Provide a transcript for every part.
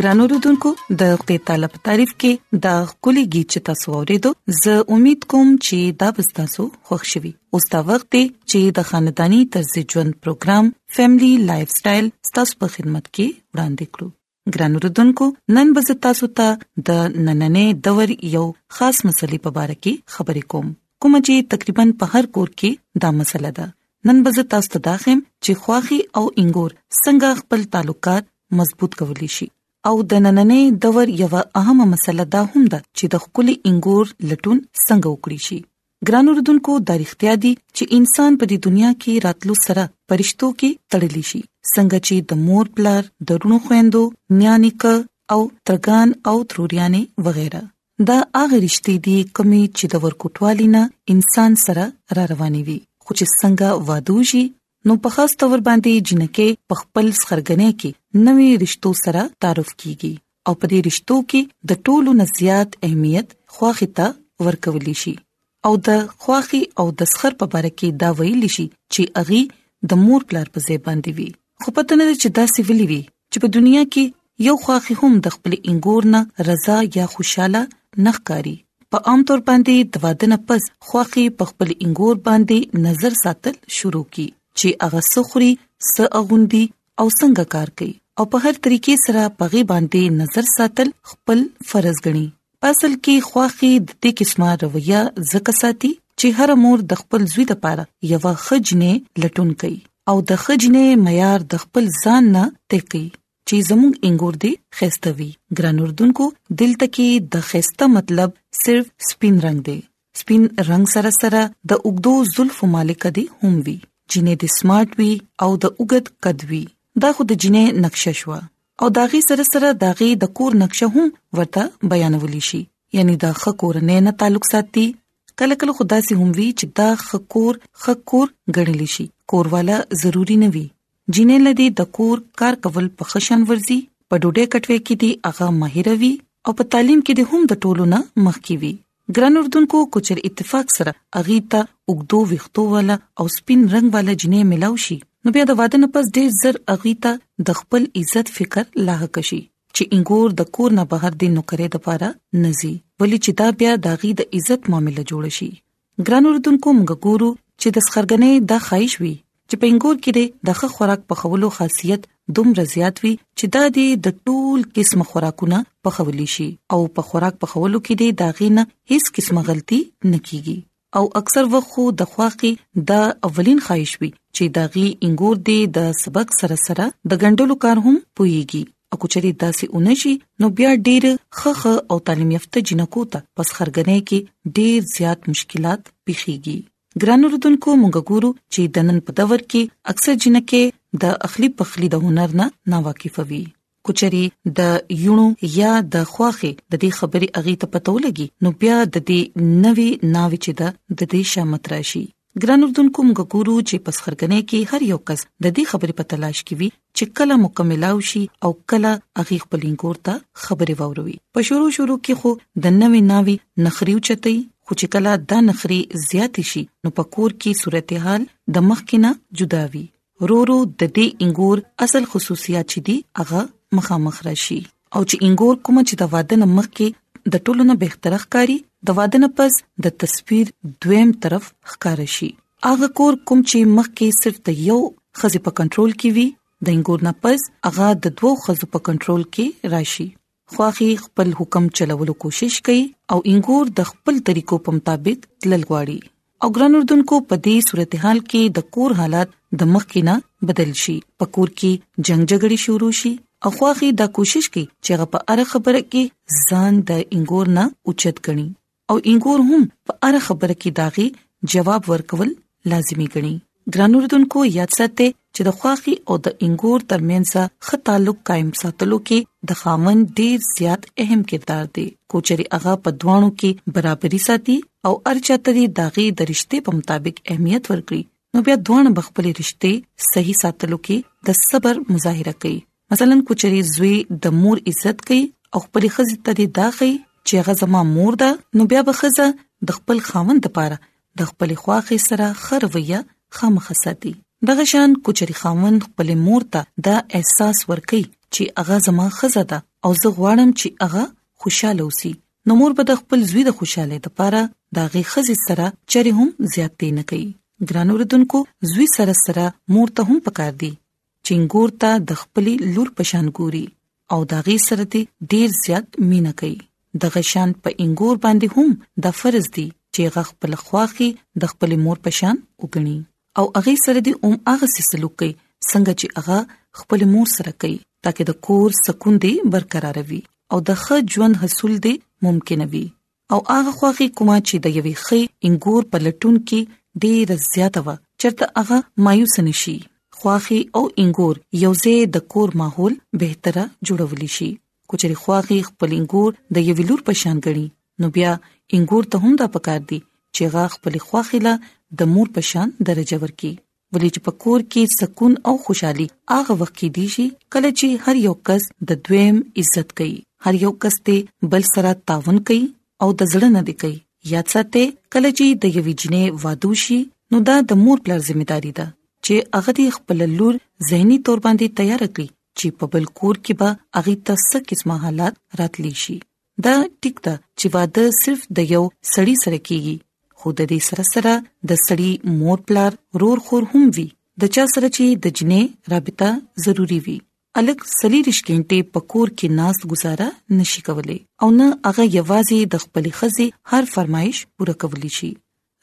ګران اوردونکو د خپل طالب تعریف کې دا کلی گیچ تاسو اوریدو زه امید کوم چې دا به تاسو خوښ شي اوس دا وخت دی چې د خاندانی طرز ژوند پروګرام فیملی لایف سټایل تاسو په خدمت کې وړاندې کړو ګران اوردونکو نن به تاسو ته د نننې دور یو خاص مسلې په اړه کې خبرې کوم کوم چې تقریبا په هر کور کې دا مسله ده نن به تاسو ته دا خم چې خواخي او انګور څنګه خپل تعلقات مضبوط کولی شي او د نننې دور یو اهمه مسله دا هم ده چې د خپل انګور لټون څنګه وکړي شي ګران اوردونکو دا رښتیا دي چې انسان په دې دنیا کې راتلو سره پرشتو کې تړلی شي څنګه چې د مور پلار درونو خويندو نیانیک او ترګان او تروریانې وغیرہ دا هغه رښتې دي کمی چې د ورکوټوالینه انسان سره را رواني وي خو چې څنګه وادوږي نو په خاص تور باندې جنکه په خپل سخرګنې کې نوې رشتو سره تعارف کیږي او په دې رشتو کې د ټولو نزيات اهمیت خواخې ته ورکول شي او د خواخي او د سخر په باره کې دا ویل شي چې اغي د مور پلار په ځای باندې وي خو پته نه چې دا سی ویلي وي چې په دنیا کې یو خواخي هم د خپل انګور نه رضا یا خوشاله نخکاری په عام تور باندې د واده نه پس خواخي په خپل انګور باندې نظر ساتل شروع کی چې هغه سخري س اغوندي او څنګه کار کوي او په هر طریقې سره پغي باندې نظر ساتل خپل فرض غني اصل کې خوخي د دې قسمه رویه زکه ساتي چې هر مور د خپل زوی لپاره یو خجنه لټون کوي او د خجنه معیار د خپل ځان نه تکي چې زموږ انګور دي خستوي ګران اردوونکو دلته کې د خسته مطلب صرف سپین رنگ دی سپین رنگ سره سره د اوګدو زلفو مالک دی هم وی جنې د سمارټ وی او د اوګد قد وی دا خو د جنې نقشه شو او داغي سره سره داغي د کور نقشه هم ورته بیانول شي یعنی د خکور نه نه تعلق ساتي کله کله خدا سي هم وی چې دا خکور خکور غړل شي کور والا ضروری نه وی جنې لدی د کور کار کول په خشن ورزي په ډوډۍ کټوي کې دی هغه ماهر وی او په تعلیم کې د هم د ټولو نه مخکې وی ګران اردوونکو کوچر اتفاق سره اغي ته وګدو وختو والا او سپین رنگ والا جنې ملاو شي نو بیا د واده نه پس ډیر زر اغي ته د خپل عزت فکر لاحق شي چې انګور د کور نه بهر د نوکرې د پاره نزي ولی چې دا بیا د اغي د عزت معاملې جوړ شي ګران اردوونکو موږ ګورو چې د سخرګنې د خایش وی چې په انګور کې د ښه خوراک پخولو خاصیت دومره زیات وي چې دا دی د ټول قسم خوراکونه پخولی شي او په خوراک پخولو کې د داغینه هیڅ قسمه غلطي نه کیږي او اکثر وخت خو د خواخي د اولین خواهش وي چې داغي انګور دی د سبق سره سره د غندلو کار هم پويږي او کچري داسې اونشي نو بیا ډېر خخ او تعلیم یافته جنکو ته پس خرګنې کې ډېر زیات مشکلات پیخيږي ګران اردوونکو مونږ ګورو چې د نن په دور کې اکثر جنکه د اخلي پخلي د هنر نه نا واقف وي کچري د یونو یا د خواخي د دې خبرې اغي ته پتو لګي نو بیا د دې نوي ناوي چې د د دې شامت راشي ګران اردوونکو موږ ګورو چې پس خرګنې کې هر یو کس د دې خبرې په تلاش کې وي چې کله مکملاو شي او کله اغي خپل انګور ته خبري ووروي په شروع شروع کې خو د نوې ناوي نخريو چتي خو چې کله دا نخري زیات شي نو په کور کې صورتحال د مخ کې نه جدا وي رو رو د دې انګور اصل خصوصیات چې دي هغه مخامخ راشي او چې انګور کوم چې د واده نه مخکې د ټولو نه بهتره ښکاری د واده نه پس د تصویر دویم طرف ښکار شي هغه کور کوم چې مخکې صرف د یو خزې په کنټرول کې وي د انګور نه پس هغه د دوو خزو په کنټرول کې راشي خواخي خپل حکم چلولو کوشش کوي او انګور د خپل طریقو په مطابق تلل غواړي او ګران اردوونکو په دې صورتحال کې د کور حالات د مخ کې نه بدل شي په کور کې جنگ جګړې شروع شي او خواخي دا کوشش کوي چې هغه په اړه خبره کې ځان د انګور نه اوچت کړي او انګور هم په اړه خبره کې داغي جواب ورکول لازمي ګڼي ګران اوردونکو یاد ساتئ چې د خوخي او د انګور ترمنځ ښه تعلق قائم ساتلو کې د خاوند ډیر زیات اهم کردار دی کوچري هغه په دوانو کې برابرۍ ساتي او ارچا تري داغي د رشته په مطابق اهمیت ورکړي نو بیا دوانه بخپلې رشته صحیح ساتلو کې د صبر مظاهره کوي مثلا کوچري زوی د مور عزت کوي او خپل خزې ته دی داخی چې هغه زما مور ده نو بیا به خزه د خپل خاوند لپاره د خپل خواخې سره خرویه خامخ ساتي دغه شان کوچري خاوند خپل مور ته دا احساس ورکي چې هغه زما خزه ده او زه غواړم چې هغه خوشاله اوسي نو مور به د خپل زوی د خوشاله لپاره دا غي خزي سره چره هم زیاتې نه کوي ګران اوردونکو زوی سره سره مور ته هم پکار دي چنګور ته د خپلې لور پشان ګوري او دا غي سره دې ډیر زیات مینا کوي د غشان په انګور باندې هم د فرض دي چې غ خپل خواخي د خپل مور پشان وګڼي او هغه سره دې هم هغه سلوک کوي څنګه چې هغه خپل مور سره کوي ترڅو د کور سکون دې برقرار وي او د ښه ژوند حاصل دې ممکن وي او هغه خوخي کومه چې د یوې خې انګور په لټون کې ډیره زیاته و چرته هغه مایوس نشي خوخي او انګور یوځې د کور ماحول بهتره جوړولی شي کچري خوخي خپل انګور د یوې لور په شان غړي نو بیا انګور ته هم دا پکار دي چې غا خپل خوخي له د مور په شان درجه ورکي ولې چې په کور کې سکون او خوشحالي هغه وخت کې دي شي کله چې هر یو کس د دویم عزت کوي هر یو کس ته بل سره تعاون کوي او د زړه نه دی کوي یاد ساتي کله چې د یوې جنې وادو شي نو دا د مور پلار ځمېداري ده چې هغه د خپل لور زهني تور باندې تیار کړي چې په بل کور کې به هغه ته څه قسمه حالات راتلی شي دا ټیک ده چې واده صرف د یو سړی سره کیږي خو د دې سره سره د سړی مور پلار رور خور هم وي د چا سره چې د جنې رابطه ضروری وي الک سلی رشکینټه پکور کې ناس گزاره نشي کولای او نه هغه یوازې د خپل خزي هر فرمایش پوره کولی شي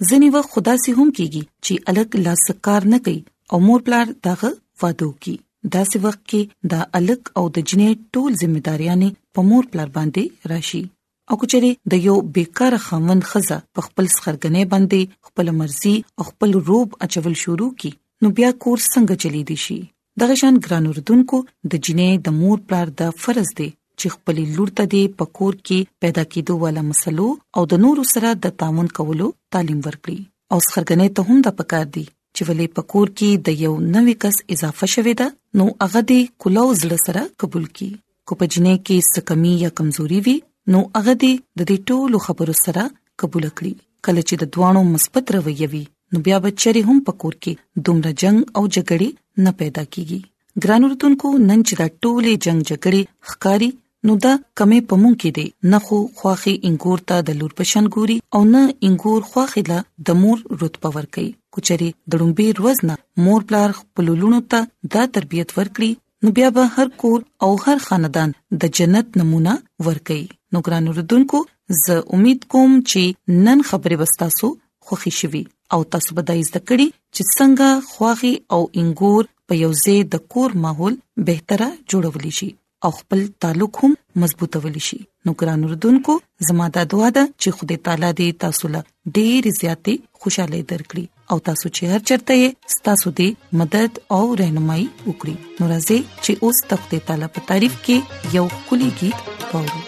ځنی وخت خدا سي هم کیږي چې الګ لا سکار نه کوي او مور پلار دغه وادو کی داسې وخت کې دا الګ او د جنې ټول ذمہ داریانه په مور پلار باندې راشي او کچري د یو بیکار خوند خزه په خپل سرګنې باندې خپل مرزي او خپل روب اچول شروع کی نو بیا کور څنګه چلی دی شي دغه شان ګران اردوونکو د جنې د مور پلار د فرض دی چې خپل لور ته د پکور کې پیدا کېدو والا مسلو او د نورو سره د تعاون کولو تعلیم ورکړي او څرګندې ته هم د پکار دی چې ولې پکور کې د یو نوې کس اضافه شوې ده نو هغه د کلو زړه سره قبول کړي کو په جنې کې سکمی یا کمزوري وي نو هغه دې د دې ټولو خبرو سره قبول کړي کله چې د دوانو مثبت رویه وي نو بیا به چری هم پکور کې دومره جنگ او جګړې نه پیدا کیږي ګران اردوونکو نن چې دا ټوله جنگ جګړې ښکاری نو دا کمې پمون کې دي نه خو خواخي انګور ته د لور پشن ګوري او نه انګور خواخي له د مور رتبه ور کوي کچري دړمبي روزنه مور پلار خپل لونو ته دا تربيت ورکړي نو بیا به هر کور او هر خاندان د جنت نمونه ورکړي نو ګران اوردونکو زه امید کوم چې نن خبره وستاسو خوښی شوي او تاسو به د زده کړې چې څنګه خواغي او انګور په یو ځای د کور ماحول بهتره جوړول شي او خپل تعلق هم مضبوطول شي نو ګران اوردونکو زما د دعا ده چې خدای تعالی دې تاسو له ډېر زیاتې خوشاله درکړي او تاسو چې هر چرته یې تاسو دې مدد او رهنمایي وکړي نورازې چې اوس تخته تعالی په تعریف کې یو کلی गीत وورو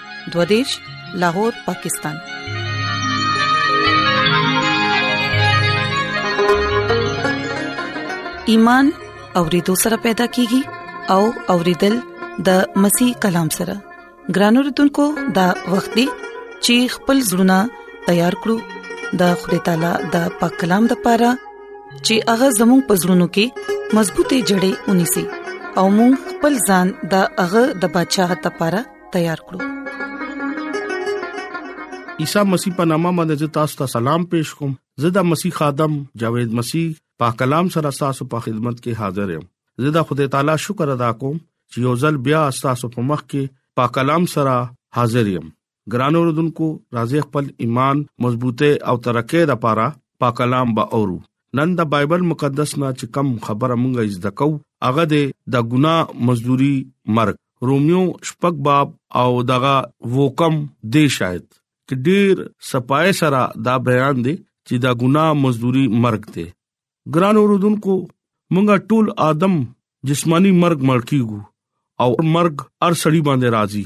دوادش لاهور پاکستان ایمان اورېدو سره پیدا کیږي او اورېدل د مسیح کلام سره ګرانو رتونکو د وخت دی چې خپل زړونه تیار کړو د خوري تعالی د پاک کلام د پاره چې هغه زموږ پزړونو کې مضبوطې جړې ونی سي او موږ خپل ځان د هغه د بچاغت لپاره تیار کړو عیسی مسیح په نامه باندې تاسو ته سلام پېښ کوم زه د مسیح خادم جاوید مسیح په کلام سره تاسو په خدمت کې حاضر یم زه د خدای تعالی شکر ادا کوم چې یو ځل بیا تاسو په مخ کې په کلام سره حاضر یم ګران اوردونکو راځي خپل ایمان مضبوطه او ترقه لپاره په کلام با اورو نن د بایبل مقدس نه چې کم خبره مونږه زده کو هغه د ګنا مزدوري مرګ روميو شپږ باب او دغه وکم دی شاید چې ډیر صفای سره دا بیان دی چې دا ګنا مزدوري مرګ دی ګران اوردونکو مونږه ټول ادم جسمانی مرګ مړ کیګو او مرګ ار سړی باندې راضي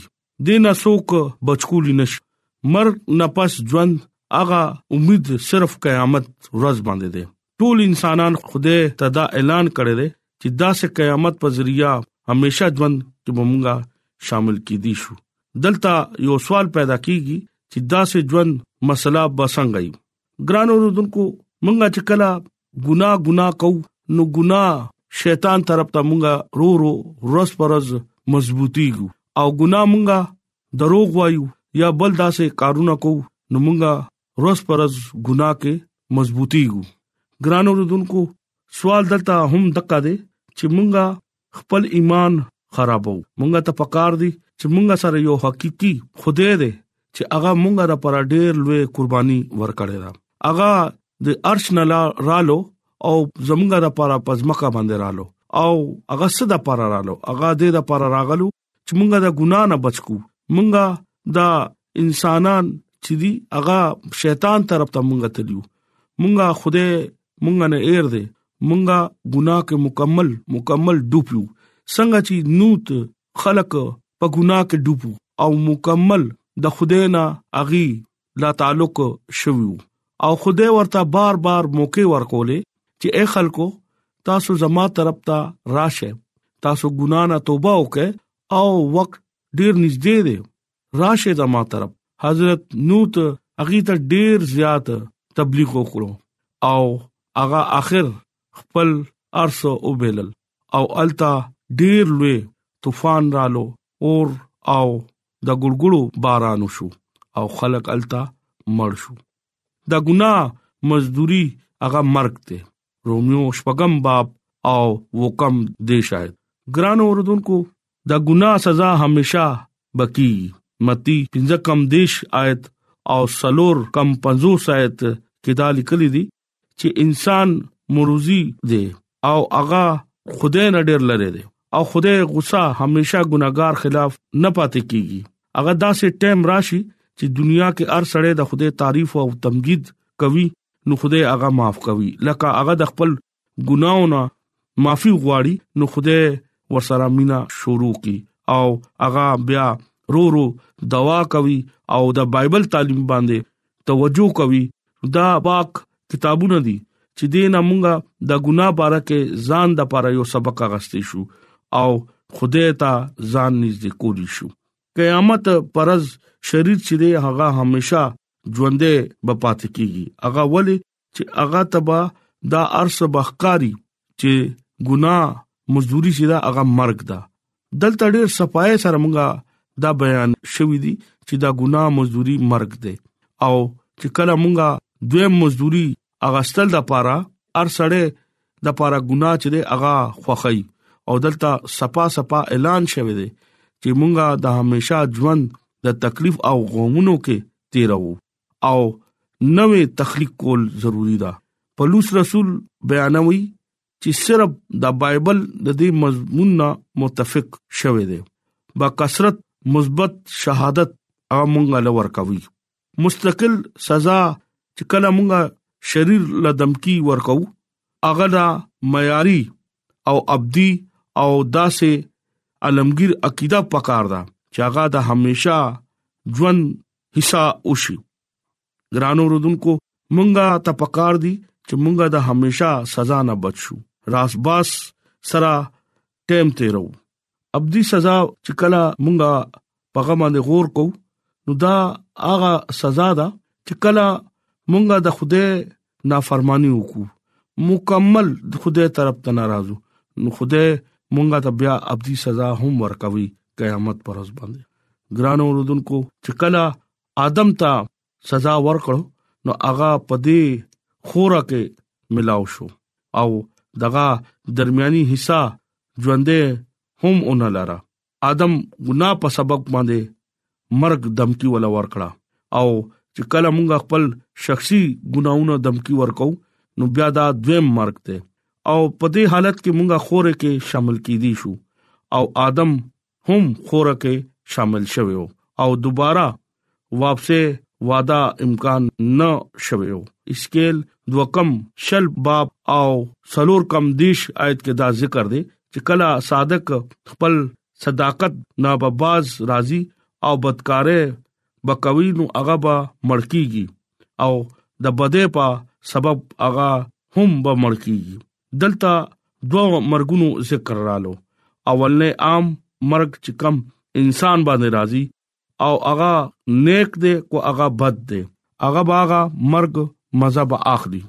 دینه څوک بچکولی نشي مر نه پس ژوند هغه امید صرف قیامت ورځ باندې ده ټول انسانان خوده ته دا اعلان کړی دی چې دا سه قیامت په ذریعہ همیشه ژوند کې بمونګه شامل کې دي شو دلته یو سوال پیدا کیږي چې دا سه ژوند مسله بسنګي ګران اوردونکو مونږه چې کلا ګناه ګناه کو نو ګناه شیطان طرف ته مونږه رو رو ورس پرز مضبوطی ګو او ګناه مونږه دروغ وایو یا بل داسې کارونه کو نو مونږه ورس پرز ګناه کې مضبوطی ګو ګرانو رودونکو سوال دلته هم دقه دي چې مونږه خپل ایمان خرابو مونږ ته پکار دي چې مونږ سره یو حقيقي خدای دی چې هغه مونږ را پر ډېر لوی قرباني ورکړې ده هغه د ارش نه رالو او زمونږه د پاره پزماکه باندې رالو او هغه صدا پر رالو هغه د پر راغلو چې مونږه د ګنا نه بچ کو مونږه د انسانان چې دی هغه شیطان طرف ته مونږه تلیو مونږه خوده مونږه نه ایر دې مونږه ګناه کې مکمل مکمل ډوبو څنګه چې نوت خلق په ګناه کې ډوبو او مکمل د خوده نه اغي لا تعلق شوی او خدای ورته بار بار موقع ورکولې چې اے خلکو تاسو زما طرف ته راشه تاسو ګنا نه توبه وکړه او وخت ډیر نږدې دی راشه زما طرف حضرت نوح ته اغي ته ډیر زیات تبلیغ وکړو او هغه اخر خپل ارسو وبلل او التا ډیر لوی طوفان رالو اور او د ګړګړو باران وشو او خلک التا مړ شو دا ګناه مزدوري هغه مرګ ته روميو شپغم باب او وکم دې شاید ګران اوردونکو دا ګناه سزا همیشا بکی متی پنځه کم دیش آیت او سلور کم 50 آیت کې دا لیکل دي چې انسان مروزي دی او هغه خدای نه ډیر لره دی او خدای غوسه همیشه ګناګار خلاف نه پاتې کیږي هغه داسې ټیم راشي چې دنیا کې هر سړی د خدای تعریف او تمجید کوي نو خدای هغه معاف کوي لکه هغه د خپل ګناونه معافي غواړي نو خدای ورسره مینا شروع کی او هغه بیا رو رو دوا کوي او د بایبل تعلیم باندې توجه کوي دا پاک کتابونه دي چې دینه مونږه د ګناه باره کې ځان د پاره یو سبق غستې شو او خدای ته ځان نږدې کولی شو قیامت پرز شریر چې هغه همیشه ژوندې بپات کیږي هغه ولی چې هغه تبا دا ارس بخکاری چې ګناه مزدوري چې دا هغه مرګ ده دلته ډېر صفای سره مونږه دا بیان شوې دي چې دا ګناه مزدوري مرګ ده او چې کله مونږه دویم مزدوري اغستل د پاره ار سړې د پاره ګناه چې هغه خوخی او دلته صفا صفا اعلان شوه دی چې مونږه د همیشا ژوند د تکلیف او غومونو کې تیرو او نوې تخلیق کول ضروری ده پولس رسول بیانوي چې صرف د بایبل د دې مضمون نه متفق شوه دی با کثرت مثبت شهادت هغه مونږه لور کوي مستقل سزا چې کله مونږه شریر لدمکی ورکو هغه دا معیاري او ابدي او داسې عالمگیر عقیده پکار ده چې هغه د همیشا ژوند حصہ وشي ګرانو رودونکو مونږه ته پکار دي چې مونږه د همیشا سزا نه بچو راس باس سره ټیم تیرو ابدي سزا چې کله مونږه پغه باندې غور کو نو دا هغه سزا ده چې کله مونږه د خوده نافرمانی وکړو مکمل خدای طرف ته ناراضو نو خدای مونږه ته بیا ابدي سزا هم ورکوي قیامت پر ورځ باندې ګران اوردونکو چې کله ادم ته سزا ورکړو نو هغه پدې خورا کې ملاو شو او دغه درمیاني حصہ ژوندې هم اون لاره ادم ګناه په سبب باندې مرګ دمکی ولا ورکړه او چې کله موږ خپل شخصي ګناونه دمکی ورکو نو بیا دا دویم مرګ ته او په دې حالت کې موږ خوره کې شامل کیدی شو او ادم هم خوره کې شامل شوی او دوباره واپسې واده امکان نه شوی او اسکیل دوکم شل باب او سلور کم دیش آیت کې دا ذکر دی چې کله صادق خپل صداقت نابباز راضي او بدکارې بکوي نو هغه به مړکیږي او د بده په سبب هغه هم به مړکیږي دلته دوه مرګونو ذکر رالو اولنې عام مرګ چې کم انسان باندې راضي او هغه نیک دی کو هغه بد دی هغه باغه مرګ مزه به اخلي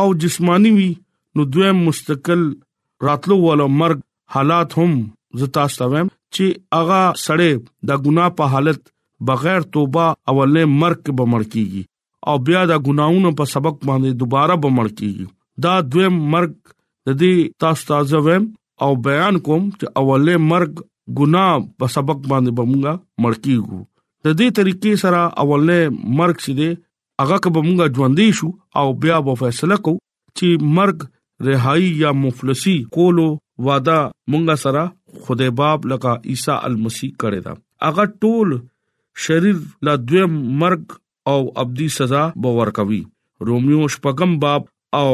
او جسمانی وی نو دویم مستقل راتلو ولو مرګ حالات هم زتا ستویم چې هغه سړی د ګنا په حالت بغیر توبه اولنې مرګ به مړ کیږي او بیا د ګناونو په سبق باندې دوباره به مړ کیږي دا دویم مرګ د دې تاسو ته ځویم او بیان کوم چې اولې مرګ ګنا په سبق باندې بمونګه مړ کیږو د دې طریقې سره اولې مرګ چې دی هغه که بمونګه ژوندې شو او بیا به فیصله کوو چی مرګ رهایی یا مفلسی کولو وعده مونږ سره خدای باب لکه عیسی المسیح کړی دا هغه ټول شریر لا دویم مرګ او ابدی سزا به ورکوي روميو شپږم باب او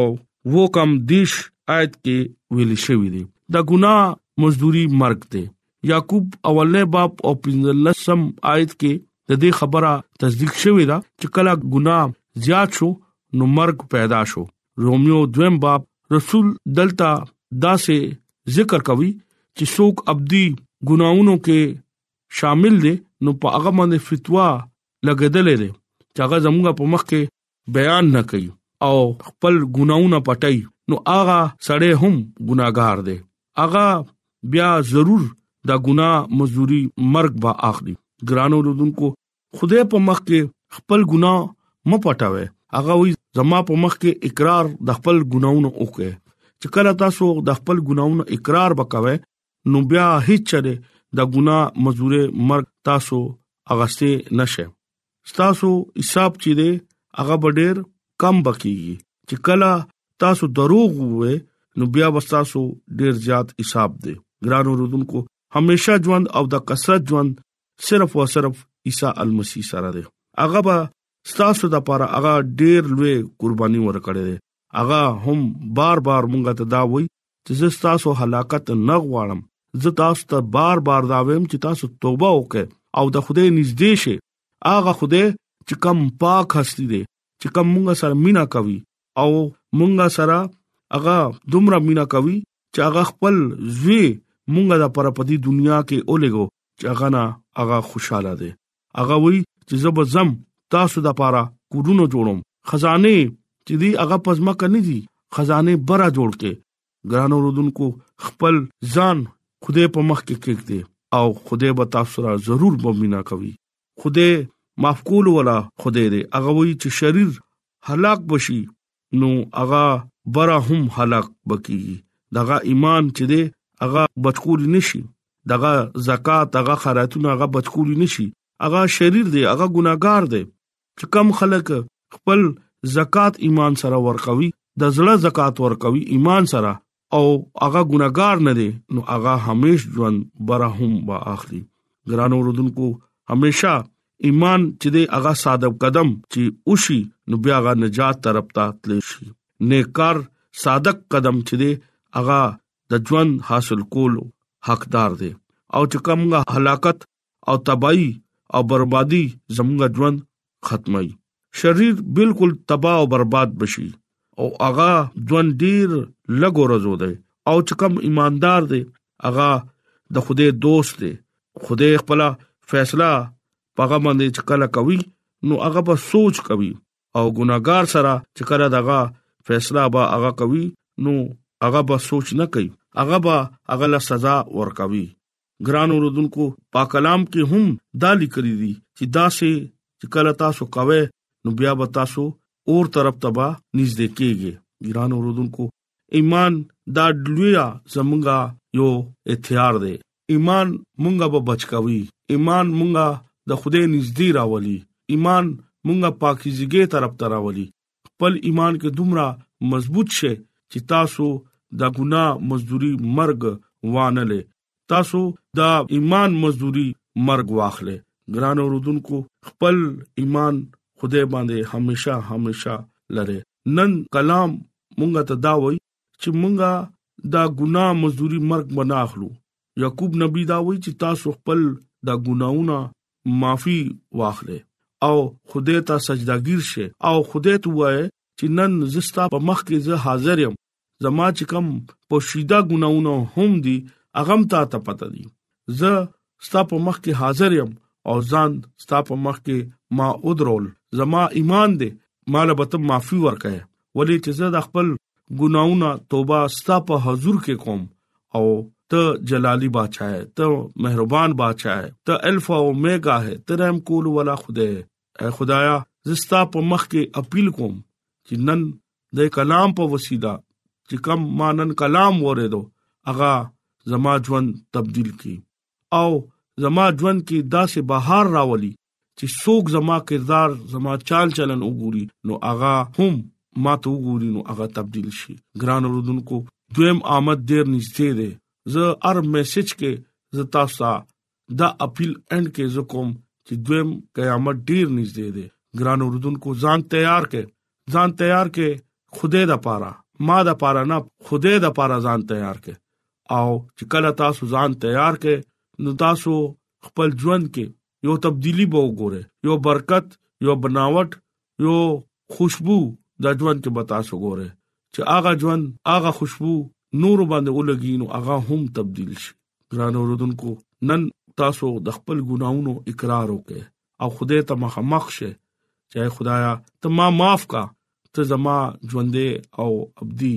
وو کم دیش آیت کې ویل شوی دی د ګناه مزدوري مرګ دی یعقوب اولنې باب او 15 آیت کې د دې خبره تصدیق شوې ده چې کله ګناه زیات شو نو مرګ پیدا شو روميو دویم باب رسول دلتا داسې ذکر کوي چې څوک ابدي ګناونو کې شامل دي نو په هغه باندې فتوا لګیدلې ده چې هغه زموږ په مخ کې بیان نه کوي او خپل ګناونه پټي نو هغه سړی هم ګناګار دی هغه بیا ضرور دا ګنا مزوري مرګ به اخلي ګرانو رودونکو خدای په مخ کې خپل ګنا مپټاوي هغه وي زما په مخ کې اقرار د خپل ګناونو وکړي چې کله تاسو د خپل ګناونو اقرار وکوي نو بیا هیڅ چره د ګناه مزوره مرګ تاسو اغسته نشه تاسو حساب چي دي هغه ډیر کم بکیږي چې کله تاسو دروغ وې نو بیا وستاسو ډیر زیات حساب دی ګران اوردونکو همیشه ژوند او د کثرت ژوند صرف او صرف عیسی المسی سره دی هغه به تاسو د لپاره هغه ډیر لوی قرباني ورکړي هغه هم بار بار مونږ ته دا وای چې زه تاسو هلاکت نه غواړم زه تاسو ته بار بار دا ویم چې تاسو توبه وکړئ او د خدای نږدې شئ هغه خدای چې کم پاک هستی دی چې کم مونږ سره مینا کوي او مونږ سره هغه دومره مینا کوي چې هغه خپل زوی مونږه د پر پدی دنیا کې اولګو چې هغه نه هغه خوشاله دي هغه وی چې زه به زم تاسو د پاره کورونه جوړوم خزانه چې دی هغه پزما کني دي خزانه برا جوړ کې ګران اوردونکو خپل ځان خدای په مخ کې کېږدي او خدای به تاسو را ضرور بمینا کوي خدای معاف کول ولا خدای دې هغه وی چې شریر هلاک بشي نو هغه برا هم هلاک بکیږي دغه ایمان چې دی هغه بچکول نشي دغه زکات هغه خیراتونه هغه بچکول نشي هغه شریر دی هغه ګناګار دی چې کم خلک خپل زکات ایمان سره ورکوي د زړه زکات ورکوي ایمان سره او هغه ګناګار نه دی نو هغه همیش ژوند برهم با اخلي ګران اوردونکو همیشه ایمان چې دی هغه ساده قدم چې اوشي نو بیا هغه نجات طرف ته تل شي نیکار صادق قدم چې دی هغه د ژوند حاصل کولو حقدار دی او چې کومه هلاکت او تباہی او بربادي زموږ ژوند ختمي شریر بالکل تباہ او برباد بشي او هغه ژوند ډیر لګ ورځو دی او چې کم ایماندار دی هغه د خوده دوست دی خوده خپل فیصله پغه باندې چې کله کوي نو هغه به سوچ کوي او ګناګار سره چې کله دغه فیصله به هغه کوي نو هغه به سوچ نه کوي هغه به هغه له سزا ورکوي ګران اوردونکو په کلام کې هم دا لیکلي دي چې دا سه چې کله تاسو کوي نو بیا به تاسو اور طرف ته به نږدې کیږي ګران اوردونکو ایمان دا ډلویا زمونږه یو اختیار دی ایمان مونږه به بچکوي ایمان مونږه د خوده نږدې راولي ایمان مونږه پاکیزګي طرف ته راولي خپل ایمان کې دومره مضبوط شئ چې تاسو د ګناه مزدوري مرګ وانه لې تاسو د ایمان مزدوري مرګ واخلې ګران اوردونکو خپل ایمان خدای باندې همیشه همیشه لره نن کلام مونږ ته دا وایي چې مونږه دا ګناه مزدوري مرګ بنا اخلو یعقوب نبی دا وایي چې تاسو خپل دا ګناونه معافي واخلئ او خدای ته سجداګیر شئ او خدای ته وایي چې نن زستا په مخ کې زه حاضر یم زما چې کم پوشیده ګناونه هم دي اغم تا ته پته دي زه ستا په مخ کې حاضر يم او ځان ستا په مخ کې ما ودرول زما ایمان دې مال به ته معافي ورکې ولې چې زه د خپل ګناونه توبه ستا په حضور کې کوم او ته جلالی بادشاہ ہے ته مهربان بادشاہ ہے ته الفا او اوميگا ہے ته رحم کول ولا خدای اے خدایا زستا په مخ کې اپیل کوم چې نن د کلام په وسیله چې کم ما نن کلام وریدو هغه زما ژوند تبديل کړي او زما ژوند کې داسې بهار راولي چې څوک زما کردار زما چال چلن وګوري نو هغه هم ما ته وګوري نو هغه تبديل شي ګران رودونکو دویم آمد ډیر نږدې دی زه هر میسج کې زه تاسو دا اپیل اند کې زه کوم چې دویم قیامت ډیر نږدې دی ګران اوردونکو ځان تیار کړئ ځان تیار کړئ خدای د پاره ما د پاره نه خدای د پاره ځان تیار کړئ او چې کله تاسو ځان تیار کړئ نو تاسو خپل ژوند کې یو تبدیلی به وګورئ یو برکت یو بناوت یو خوشبو د ژوند کې بتا سو ګوره چې هغه ژوند هغه خوشبو نور باندې ولګي نو هغه هم تبديل شي ګران اوردونکو نن تاسو د خپل ګناونو اقرار وکړئ او خدای ته مخامخ شئ چې خدایا ته ما معاف کا ته زما ژوندې او ابدي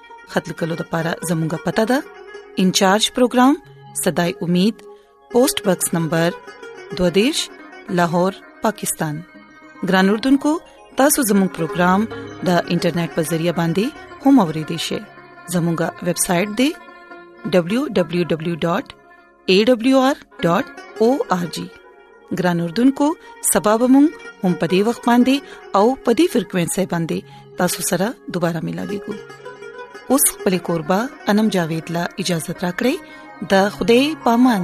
خط لیکلو لپاره زموږه پته ده انچارج پروگرام صداي امید پوسټ باکس نمبر 22 لاهور پاکستان ګران اردوونکو تاسو زموږ پروگرام د انټرنیټ په ذریعہ باندې هم اوريدي شئ زموږه ویب سټ د www. awr ډاټ او ار جی ګران اردوونکو سبب مون هم په دې وخت باندې او په دې فریکوينسي باندې تاسو سره دوپاره ملاوي کو اوس خپل کوربه انم جاوید لا اجازه ترا کړی د خوده پامن